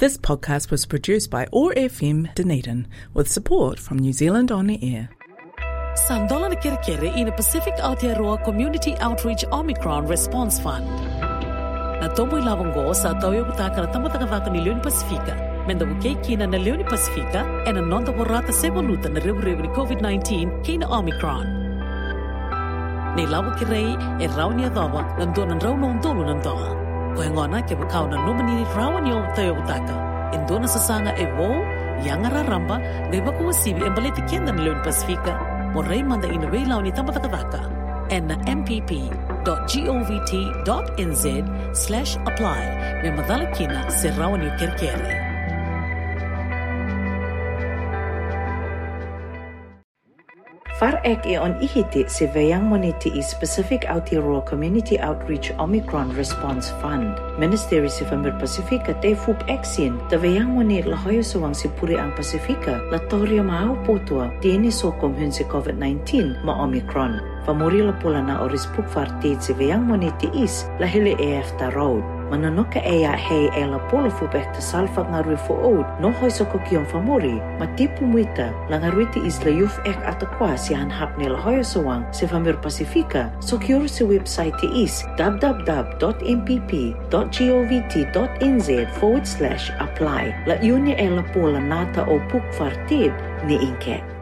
This podcast was produced by OAR FM Dunedin with support from New Zealand On the Air. Sandola na in the Pacific Aotearoa Community Outreach Omicron Response Fund. Na tomo i lawango sa tauyo kutaka na tamataka vaka ni Leone Pasifika. Menda wukei kina na Leone Pasifika e na nonda warata se voluta na rewu ni COVID-19 kina Omicron. Nei lawa ki rei e rau ni adhawa na rau na ndoa. Ko he ngona ke wakau na numani ni rawa ni o tauyo kutaka. E ndona sasanga e wo, yangara ramba, ngai wako wasibi e mbalete kenda na Leone Pasifika. Mo rei manda ina rei lau ni tamataka vaka. E na mpp.govt.nz slash apply. Me madala kina se rawa ni o kerkere. Far ek e on ihiti se veyang moniti i Specific Aotearoa Community Outreach Omicron Response Fund. Ministeri se Famir Pasifika te fup eksin te veyang moni la hoyo sawang si puri ang Pasifika la toria maau potua tieni sokom hun se COVID-19 ma Omicron. Famuri la pula na oris puk far te se veyang moniti is la hele EF ta road. Mananoka e a hei e la polo fupek te salfak nga rui fo oud no hoi soko kiong famori ma tipu muita la nga rui te isla yuf ek atakwa si han hap ni la hoyo sawang se famir Pasifika so kior se website te is www.mpp.govt.nz forward slash apply la yuni e la pola nata o puk fartid ni inke.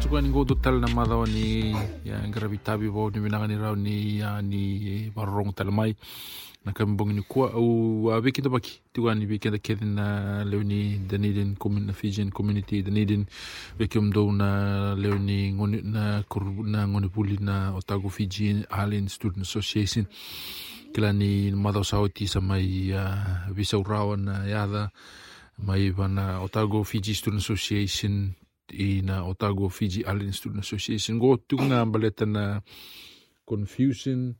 tukuani go to tal na mada o ni ya ngrabi tabi bo ni binanga ni rao ni ya ni barorong tal mai. Na kami bongi ni kua au a weekend baki? Tukuani weekend kedi na leo ni Dunedin na Fijian community Dunedin. Wekem do na leo ni ngoni na kuru na ngoni puli na Otago Fijian Island Student Association. Kila ni mada o sao sa mai visa urawa na yada mai vana Otago Fiji Student Association. I na Otago Fiji Island Student Association. Go tunga baleta na confusion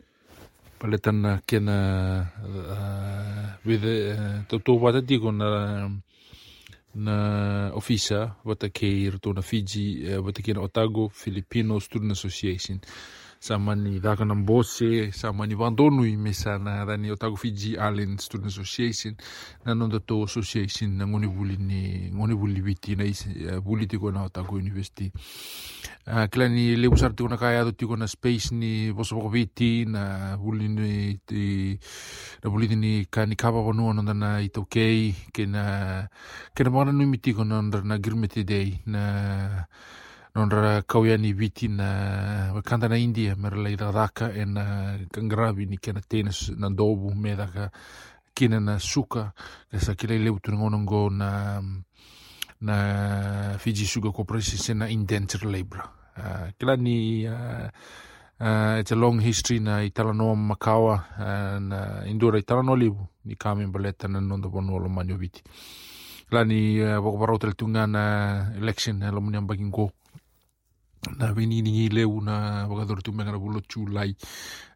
baleta na kena uh, with uh, to to wata tiko na na ofisa wata ke rto na Fiji uh, wata ke na Otago Filipino Student Association zamany vaganambose zamany vandonoi mesana rany otago fiji allen student association. Nanonda to association na ngoni wuli ni ngoni wuli witi na is wuli tiko na otago university. Klani lebu sar tiko na kaya do tiko na space ni bosoko witi na wuli ni ti na wuli ni kani kaba kono nonda na itokei kena kena mwana nui mitiko nonda na girmete day na nonra kauiani viti na wakanda na India mera lai raka e na kangravi ni kena tenis na dobu me daka kina na suka ka sa kila leu tu ngonongo na na Fiji Sugar Corporation se na indentured labor uh, kila ni uh, uh, it's a long history na i talanoa makawa uh, na indura i talanoa livu ni kame baleta na nondo bono lo manio viti. Kila ni uh, wakaparau tunga na election na lo munyang na vinini leu na vakadora tumega na volotu lai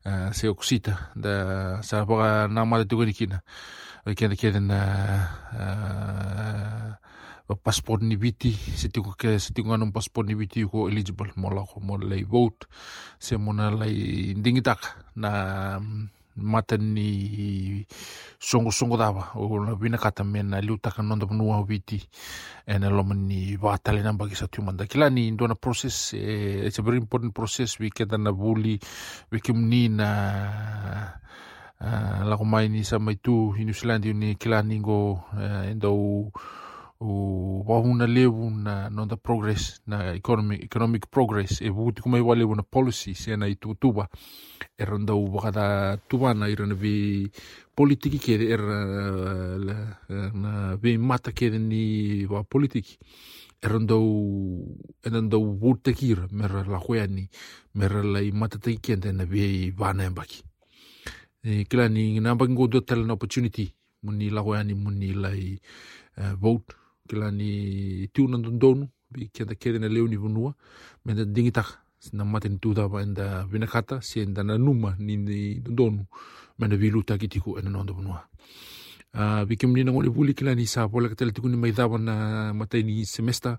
uh, eh, se okosita da sa vaka namatatugani kina vakedakeda na vapasport eh, eh, uh, ni viti setugakanom pasport ni viti uko eligible mo lako mo lai vote se mo na lai digitaka na um, na mata ni songo songo dava o na vina kata mena liu taka nonda vanua viti. E na loma ni vatale na bagi sa tumanda kila ni ndona process eh, it's a very important process. We keda na vuli we kim ni na uh, la mai ni sa mai tu i New Zealand ni kila ni go uh, endo o wahuna lewu na nonda progress na economic, economic progress e vuti kuma i wale na policy se na i tutuba e ronda u wakata tubana i rana vi politiki kede e na vi mata kede ni wa politiki. E ronda u e ronda u vuta kira mera la hueani mera la i mata taki kende na vi vana embaki e opportunity muni la hueani muni uh, vote kila ni tiunan don donu bi kenta kere na leo ni vunua. Me da dingitaka na mate ni tutapa e da vinakata si e da na numa ni don donu me na viluta ki tiku e na vunua. Uh, Vike mnina ngone vuli kila ni sa pola katela tiku ni maidhawa na matai ni semester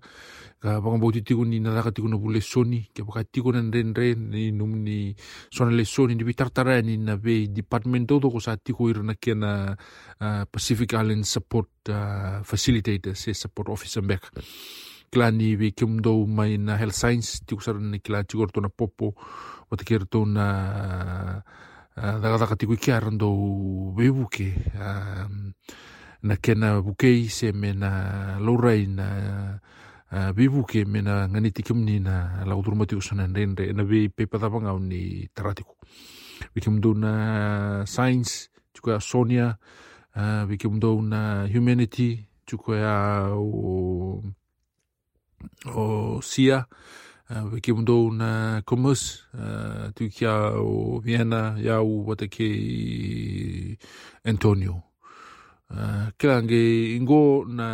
ka banga bauti tiku ni nadaka tiku na vule soni. Ke baka tiku na ren ren ni num ni sona le soni. Ni bitartara ni na ve department todo ko sa tiku ira na kia na uh, Pacific Island Support uh, Facilitator se support officer back kila ni vi kimdo mai na health science tiku sara ni kila tiku na popo kira tona uh, daga daga tiku iki arondo bebuke na kena vukei se mena laurai na bebuke mena ngani tikimni na lauturumatiku sana renre na be pepadapangau ni taratiku vikimdu na science tiku ya sonia vikimdu na humanity tiku ya o, o sia uh, ki mdo na eh, kumus uh, eh, tu kia o Vienna ya o Antonio. Uh, kila nge ingo na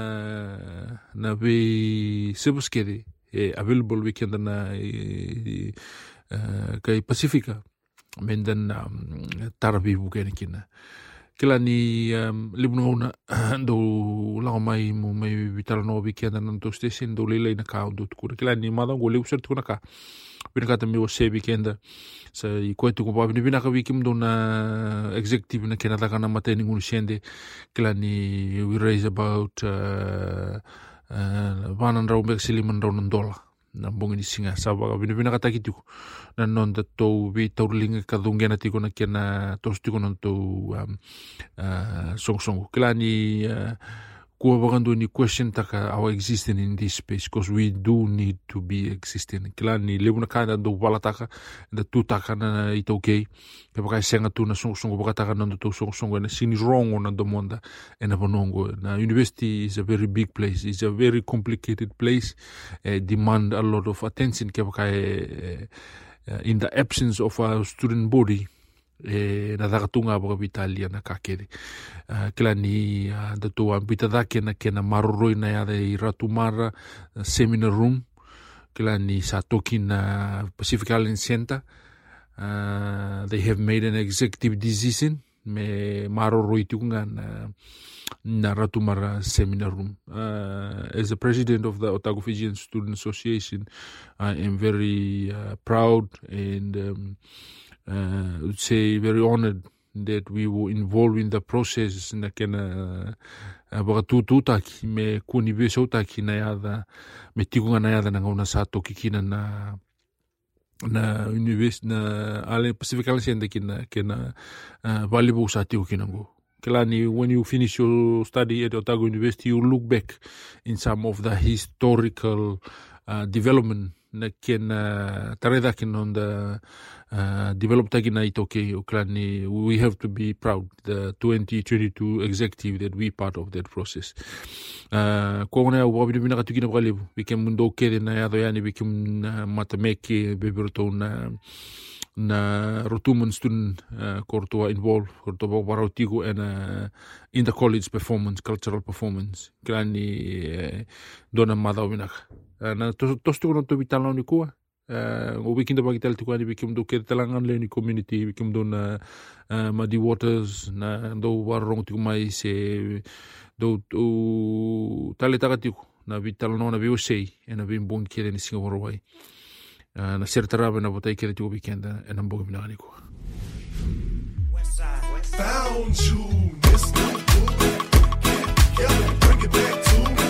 na vi sebuskeri e available weekend na e, e, uh, kai Pacifica. Menden um, tarabibu kene kina. Kila ni um, libuna una do lao mai mo mai vitala no vi kenda na to station do lele na ka do tukura kila ni mada go leu ser tukuna ka. Bina kata mi o se vi kenda sa i koe tuku pa. Bina bina ka vi kim do na executive na kena taka na mate ni ngunu siende kila ni we raise about uh, uh, vanan rau mek siliman rau nan dola na bongi singa sa waka. Bina bina kata ki tuku na non da tau vi tau linga ka dungena tiko na kena tos tiko na tau um, uh, song song kila ni uh, kua wakandu ni question taka our existence in this space because we do need to be existing. Kila ni lebu na kanda do wala taka da tu taka na ito okay ke baka senga tu na song song baka taka na do song song na sini wrong na do monda na bonongo na university is a very big place it's a very complicated place uh, demand a lot of attention ke baka uh, in the absence of a student body e na dhakatunga baka vitalia na kakere uh, kila ni uh, datu an pita dhake na kena maroroi na yada i ratumara uh, seminar room. Kila ni sa toki na Pacific Island Center. Uh, they have made an executive decision. Me maroroi tukunga na na Ratumara Seminar Room. Uh, as the president of the Otago Fijian Student Association, I am very uh, proud and um, uh, would say very honored that we were involved in the process na kena uh, baka tututaki me kuni be sautaki na yada me tikunga na yada na ngauna sato kikina na na university na ale Pacific Island Center kina kena uh, valuable sa tiku kinango Kelani, when you finish your study at Otago University, you look back in some of the historical uh, development ken uh, tareda ken on the uh, develop tagi na ito ke uklani we have to be proud the 2022 executive that we part of that process. Uh, ko wa bi bina katukina bali we can mundo ke na ya yani we can uh, matameke beberto na rotuman student uh, kortua involved kortua barau tigo and uh, in the college performance cultural performance. Klani uh, dona madau minaka uh, na tos tos tu no to vitala ni kua. Uh, o weekend ba kital tu kwani bikim do ke talangan le ni community bikim do na uh, muddy waters na do warong tu mai se do o tale taka tu na vitala no na vi sei e na vi bon kere ni singapore wai نسيرة الرابع نبطي كده جو ويكند انا مبوغ من عليكو Found you, Mr. Bring it back to me.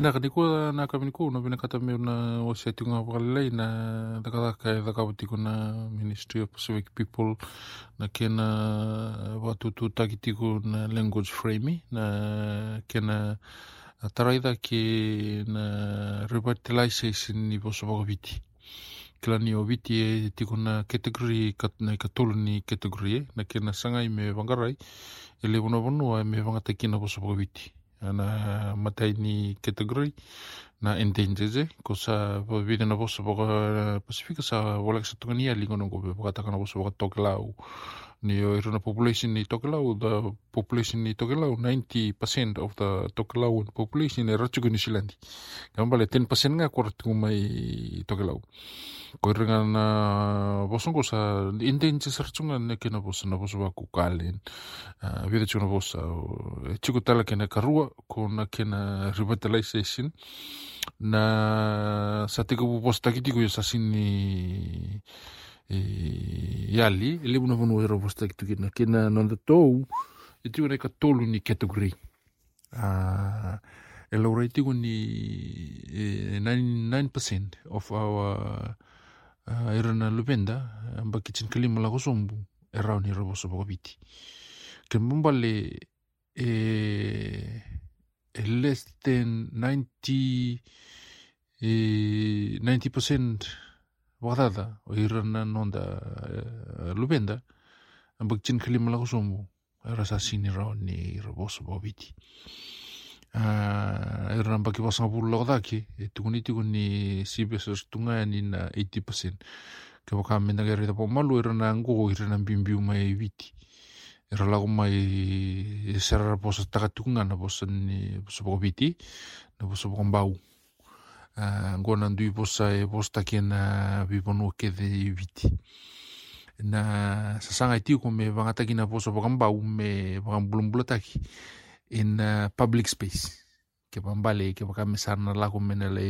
Ναι, γενικό να καμινικό να πει να καταμείνουν ε, όσοι έτοιμοι να βγάλει λέει να δεκατάκα ή δεκαβουτήκο να Ministry of Pacific People να και να βάτω του τάκη τίγου να language framing να και να τραίδα και να ρεπάρτη λάισεσιν η προσωπογοβήτη. Κλανή ο βίτη τίγου να κατεγκρή να κατόλουνη κατεγκρή να και να σαν γάι με βαγκαράι ελεύουν να βονούα ε, με βαγκατακίνα προσωπογοβήτη. ana matai ni category. Na endangered kosa vivida na vosa boka pasifika sa walak sa tungani aligo nungo be boka takana vosa boka toklau ni o iruna population ni Tokelau, the population ni Tokelau, 90% of the Tokelauan population e ratu New Zealand. Kama bale 10% nga kora tungu mai Tokelau. Ko iringa na sa endangered sa ratunga ne kena bosa na bosa waku kalen. Vida chuna bosa. E chiku tala kena karua ko na kena revitalization na sa tika bosa takitiku yo sa sini ali yali e le muna vanua era vosta ki tukina kena nanda tou e tiu na katolu ni category. Uh, e laura i tiu ni e, 99% of our uh, era na lupenda amba kitchen kalima la kosombu e rau ni rabo sobo biti ke mbale e e less than 90 e 90% Baghdada, irnanonda e, e, lubenda, bakchin kalima lakusombu, e, rasasini raoni rabosu bobiti. Irnan baki basangapur lakodaki, tukuni tukuni sibesas tunga nina 80%. Kaba kami nagari tapo malu irna ngugo irna bimbiu mai viti. Ira lago mai serra posa takatunga na posa ni posa bobiti, na posa bokombau. Ah, ngona ndui vosa e vosta kia na vivanua kece i viti. Na sasaga i tiuku me vagatakina vosa vakabau me vakabulabula taki in e uh, public space. Ke vabale ke vakamesana lako mena le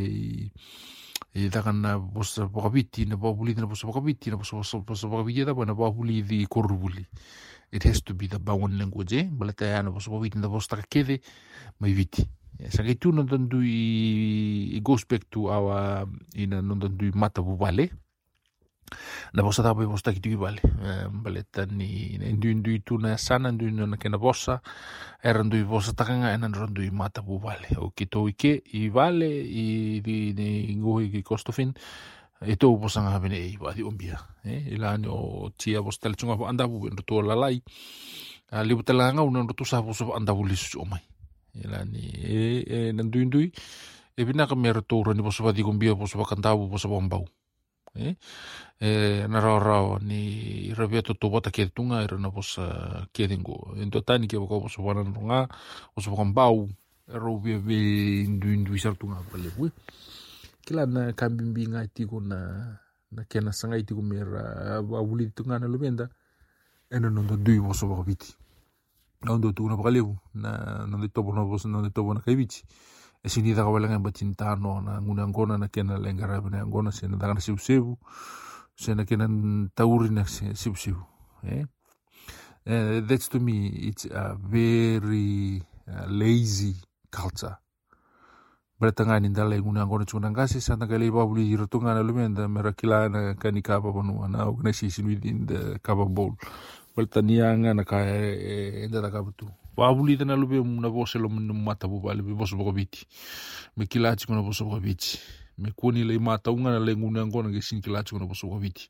i taka na vosa vakaviti na vavuliti na vosa vakaviti na vosa vakaviti tava na vavuli ci koruvuli. It has to be the bawan language eh? e balata yana vosa vakaviti na vosa takakece mai viti sa itu nonton tu i, it goes back to our ina nonton tu mata bu bale. Na posta tapo posta kitu bale. Bale tani indu indu itu na e sana indu indu na kena posta. Era indu posta takanga ena rondu mata bu bale. O kito ike i bale i di ni ngoi ki kostofin. E tō posa ngā hapene e i wādi ombia. E lāni o tia posta le chunga po andabu. E Ndu tō lalai. Libu talanga unan rotu sa posa andabu lisu o mai ilani e e nandui ndui e pina ka mera toura ni posapa di kumbia posapa kantabu posapa mbau e e na rao rao ni ravia to tobata ke tunga era na posa ke dengo ento tani ke boko posa wana nunga posa kambau ero bia be indu indu isar tunga pale we kila na kambimbi nga tiko na na kena sanga itiko mera wawuli tunga na lubenda eno nondo dui posa bako biti Aundo tu na pakalevu na na de topo na bosa na de topo na kaivichi e sini da kawala ngai batin tano na nguna ngona na kena lengara na ngona se na da na sibu sibu se na kena tauri na sibu sibu eh uh, that's to me it's a very uh, lazy culture. Berta ngani ndala nguna ngona chuna ngasi santa kale babuli rotunga na lumenda mera kilana kani kapa panua na organization within the kapa bowl Baltanianga na ka e enda da kaputu. Wabuli tana lube na vose lo mna mata bu bale be boso boko biti. Me kilachi kuna boso biti. Me kuni le mata na le nguna ke sin kilachi kuna boso biti.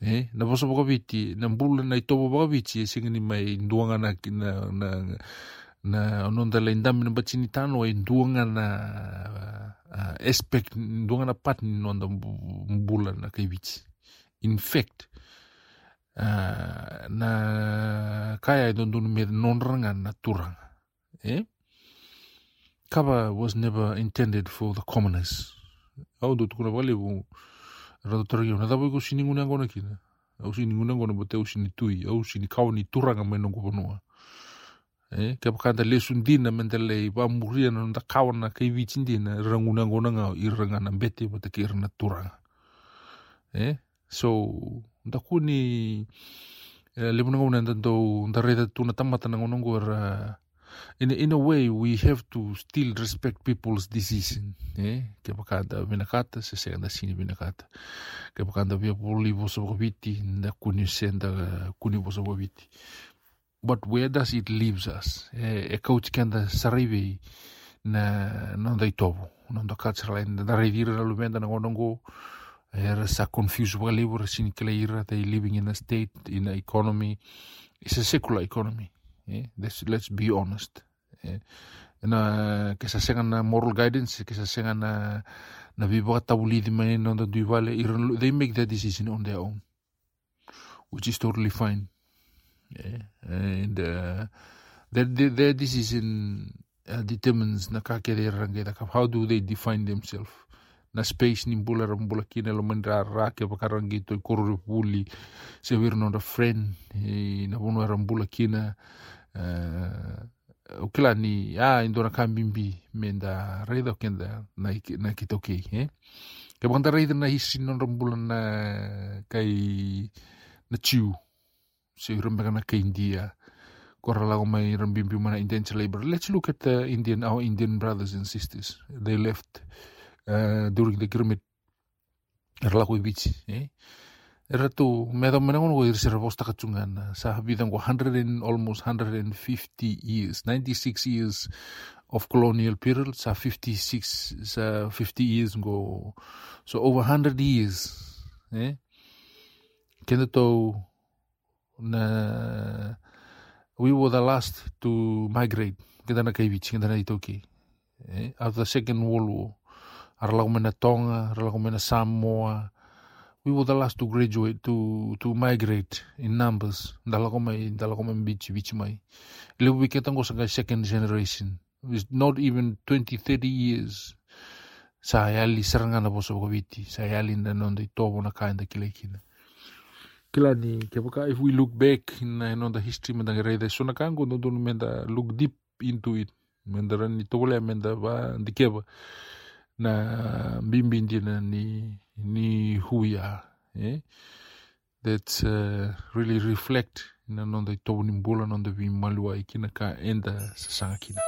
Eh, na boso boko biti, na mbula na itobo boko biti, e singa ni mai nduanga na, na, na, na ononda le indami na batini tano e nduanga na uh, aspect, nduanga na pat ni nonda mbula na kai biti. In fact, na kaya i don't me nonranga na turanga. Eh? Kaba was never intended for the commoners. Au do tukuna wale bu rado taragi na dapo ko sini nguna ngona kina. Au sini nguna ngona bote au sini tui, au sini ni turanga me nongo bonua. Eh, kaba kanta lesun dina mendele ba muria na nda kau na kai vicin dina ranguna ngona ngau iranga na bete bote ki irana turanga. Eh? So, nda kuni le muna ngona nda do nda reda tuna tamata na ngonongo era in a, in a way we have to still respect people's decision eh? Ke pakanda vinakata se se anda sini vinakata. Ke pakanda via poli voso viti na kuni senda kuni voso viti but where does it leaves us? Eh e coach kanda sarive na non dai tovo non da cultural and da revira na lumenda na ngonongo era sa confuse wa livre sini kele ira they living in a state in a economy. It's a secular economy eh? Let's let's be honest eh? Na na moral guidance na na they make that decision on their own which is totally fine yeah. and uh, their, their, decision uh, determines na ka ke rangi how do they define themselves na space ni mbula ra mbula kina lo mandra ra ke pakarangi to korore puli se wir no da friend e, na bono ra mbula kina o kila ni a indora kambimbi menda reida kenda na na kitoki eh. Ke banda reida na hisi non rambula na kai na chiu. Se kai india kora lago mai rambimbi mana intense labor let's look at the indian our indian brothers and sisters. They left during the pyramid erlaku ibichi eh era tu me da mena ngono ir sira vosta kacungan sa bidang ko 100 and almost 150 years 96 years of colonial period sa 56 sa 50 years go so over 100 years eh kenda to na we were the last to migrate kenda na kaibich kenda na itoki eh after the second world war aralago mena tonga Aralagumena samoa. We were the last to graduate to to migrate in numbers. Dalago mai bichi bichi mai. Lebu biketango sa second generation. Is not even 20 30 years. Sa yali serangana boso ko biti. Sa yali na non de tobo na kainda kilekina. Kila ni kepoka if we look back in uh, non the history menda rede so na kango no don menda look deep into it. Menda rani tole menda ba ndikeba na mbimbindina ni ni huia eh? that uh, really reflect na nonda i tobuni bula nonda vi malua kina ka enda sasagakina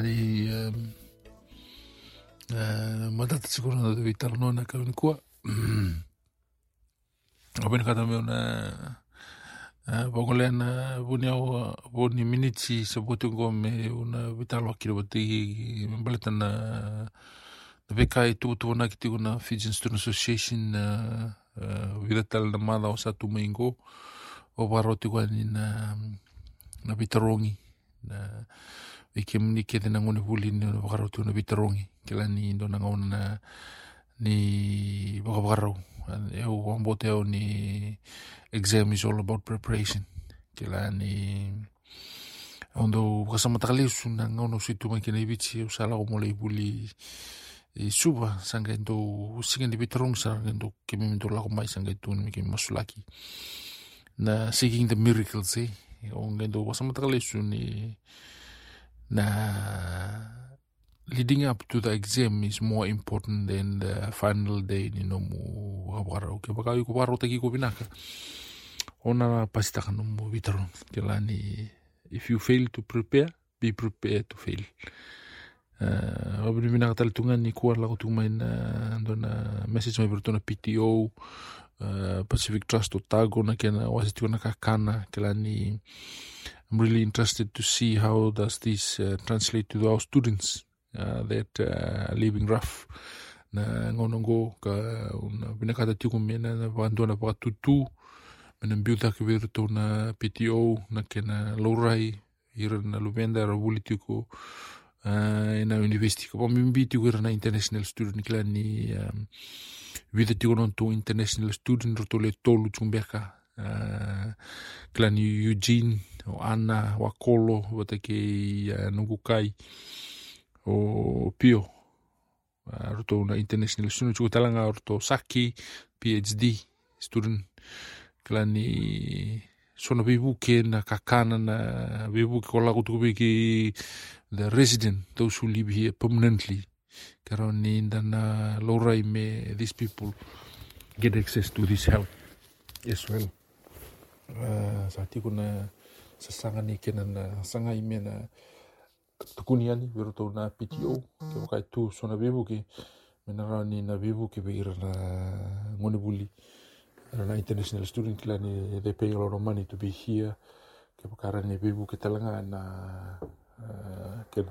り、えー、また立ち頃などいたらの中にこは、おべにかためよな、Pokoknya punya punya minitsi sebutin kome una vital wakil bati membalitan na PK itu tu na kita guna Fijian Student Association na viratal na mada o satu minggu o baroti gua ni na na bitarongi na i ke mni ke tena ngone huli ni na wakarotu na vitarongi ke la ni ndo na ngauna na ni wakawarau e o wambote au ni exam is all about preparation. Ke ni ondo wakasama takalisu na ngauna usitu mai kena ibichi usala o mole i puli suba sanga ndo singa ni vitarongi sa ndo ke mi lako mai sanga tu ni ke masulaki. Na seeking the miracles eh? O ngendo wasama takalisu Nah, leading up to the exam is more important than the final day ni nomu habara oke baka yuko baro tagi ko binaka ona pasita kan nomu bitaron kelani if you fail to prepare be prepared to fail. Uh, Rabbi mina tal tungan ni kuar lagu main dona message mai bertuna PTO uh, Pacific Trust Otago na kena wasitiwana kakana kelani I'm really interested to see how does this uh, translate to our students uh, that uh, are living rough. Na ngonongo ka una bina kata tiku mena na bantu na pa tutu mena biuta ke virto na PTO na kena lorai ira na luvenda ra wuli tiku uh, na university. Ko mimbi tiku ira na international student kila ni um, vida tiku non tu international student roto le tolu chumbeka uh, kila ni Eugene o Ana Wakolo wata ke uh, Nungukai o Pio. Uh, roto na international student chuko talanga roto Saki PhD student kila ni sona bibuke na kakana na bibuke ko lago tuku ki the resident those who live here permanently. Karo ni na lorai me these people. Get access to this help as well Eh, za tiako na sasagna ny akenana asagna imena tokony ihany verotao na pitio kevaka itu sona bebuke mena raha ny nabebuke veirana ngone buli. Rana international student lani they pay a lot of money to be here. Kevaka raha ny bebuke talanga na eh, ken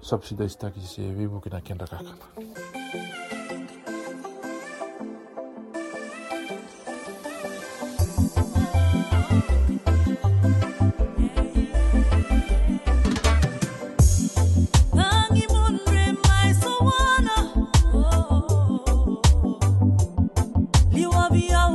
subsidize taki se bebuke na kendrakakana love you.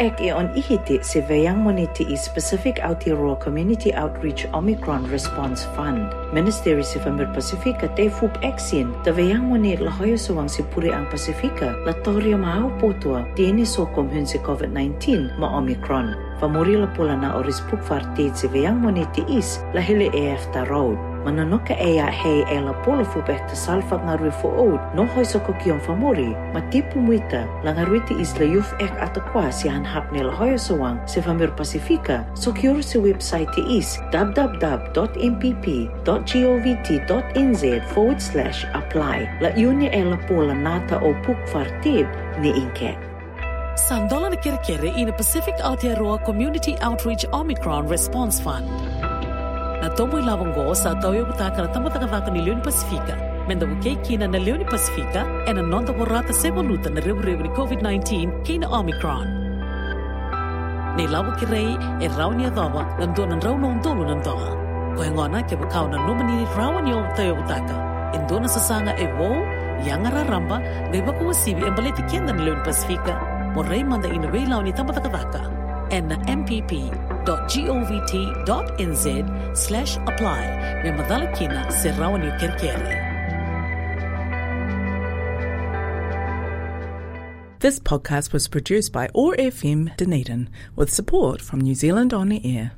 Ek e on ihiti se veyang moniti i Specific Aotearoa Community Outreach Omicron Response Fund. Ministeri se Famir Pasifika te fup exin te veyang moni la hoyo sawang se puri ang Pasifika la toria mahau potua tieni so kom hun se COVID-19 ma Omicron. Famuri la pula na oris puk far te se veyang moniti is la hele EF ta road. Mananoka e a hei e la polo fupe te salfa ngarui fo oud no hoi sa ko kion famori ma tipu muita la ngarui te isla yuf ek atakwa si han hap ne la hoi sawang se famir pasifika so kioro se website te is www.mpp.govt.nz forward slash apply la iuni e la pola nata o puk fartib ni inke. Sandola na Kirikiri in a Pacific Aotearoa Community Outreach Omicron Response Fund. tomo i lavongo sa atau ia butaka na tamatagavaka ni leoni pasifika me da vokei kina na leoni pasifika e na nonda vorata sevoluta na reurevu ni covid-19 kei na omicron. Nei lava kirai, e rau ni adova na dua e na rau naundolu na doga ko hengona ke vakau na nomanini ni ovata ia butaka? E na sasaga e vou iagara ramba ga i vakuasivi e baleti keda na leoni pasifika mo rei manda i na veilau ni tamatakavaka vaka. And na mpp.govt.nz slash apply. Se rawa ni kerkere. This podcast was produced by OAR FM Dunedin with support from New Zealand On the Air.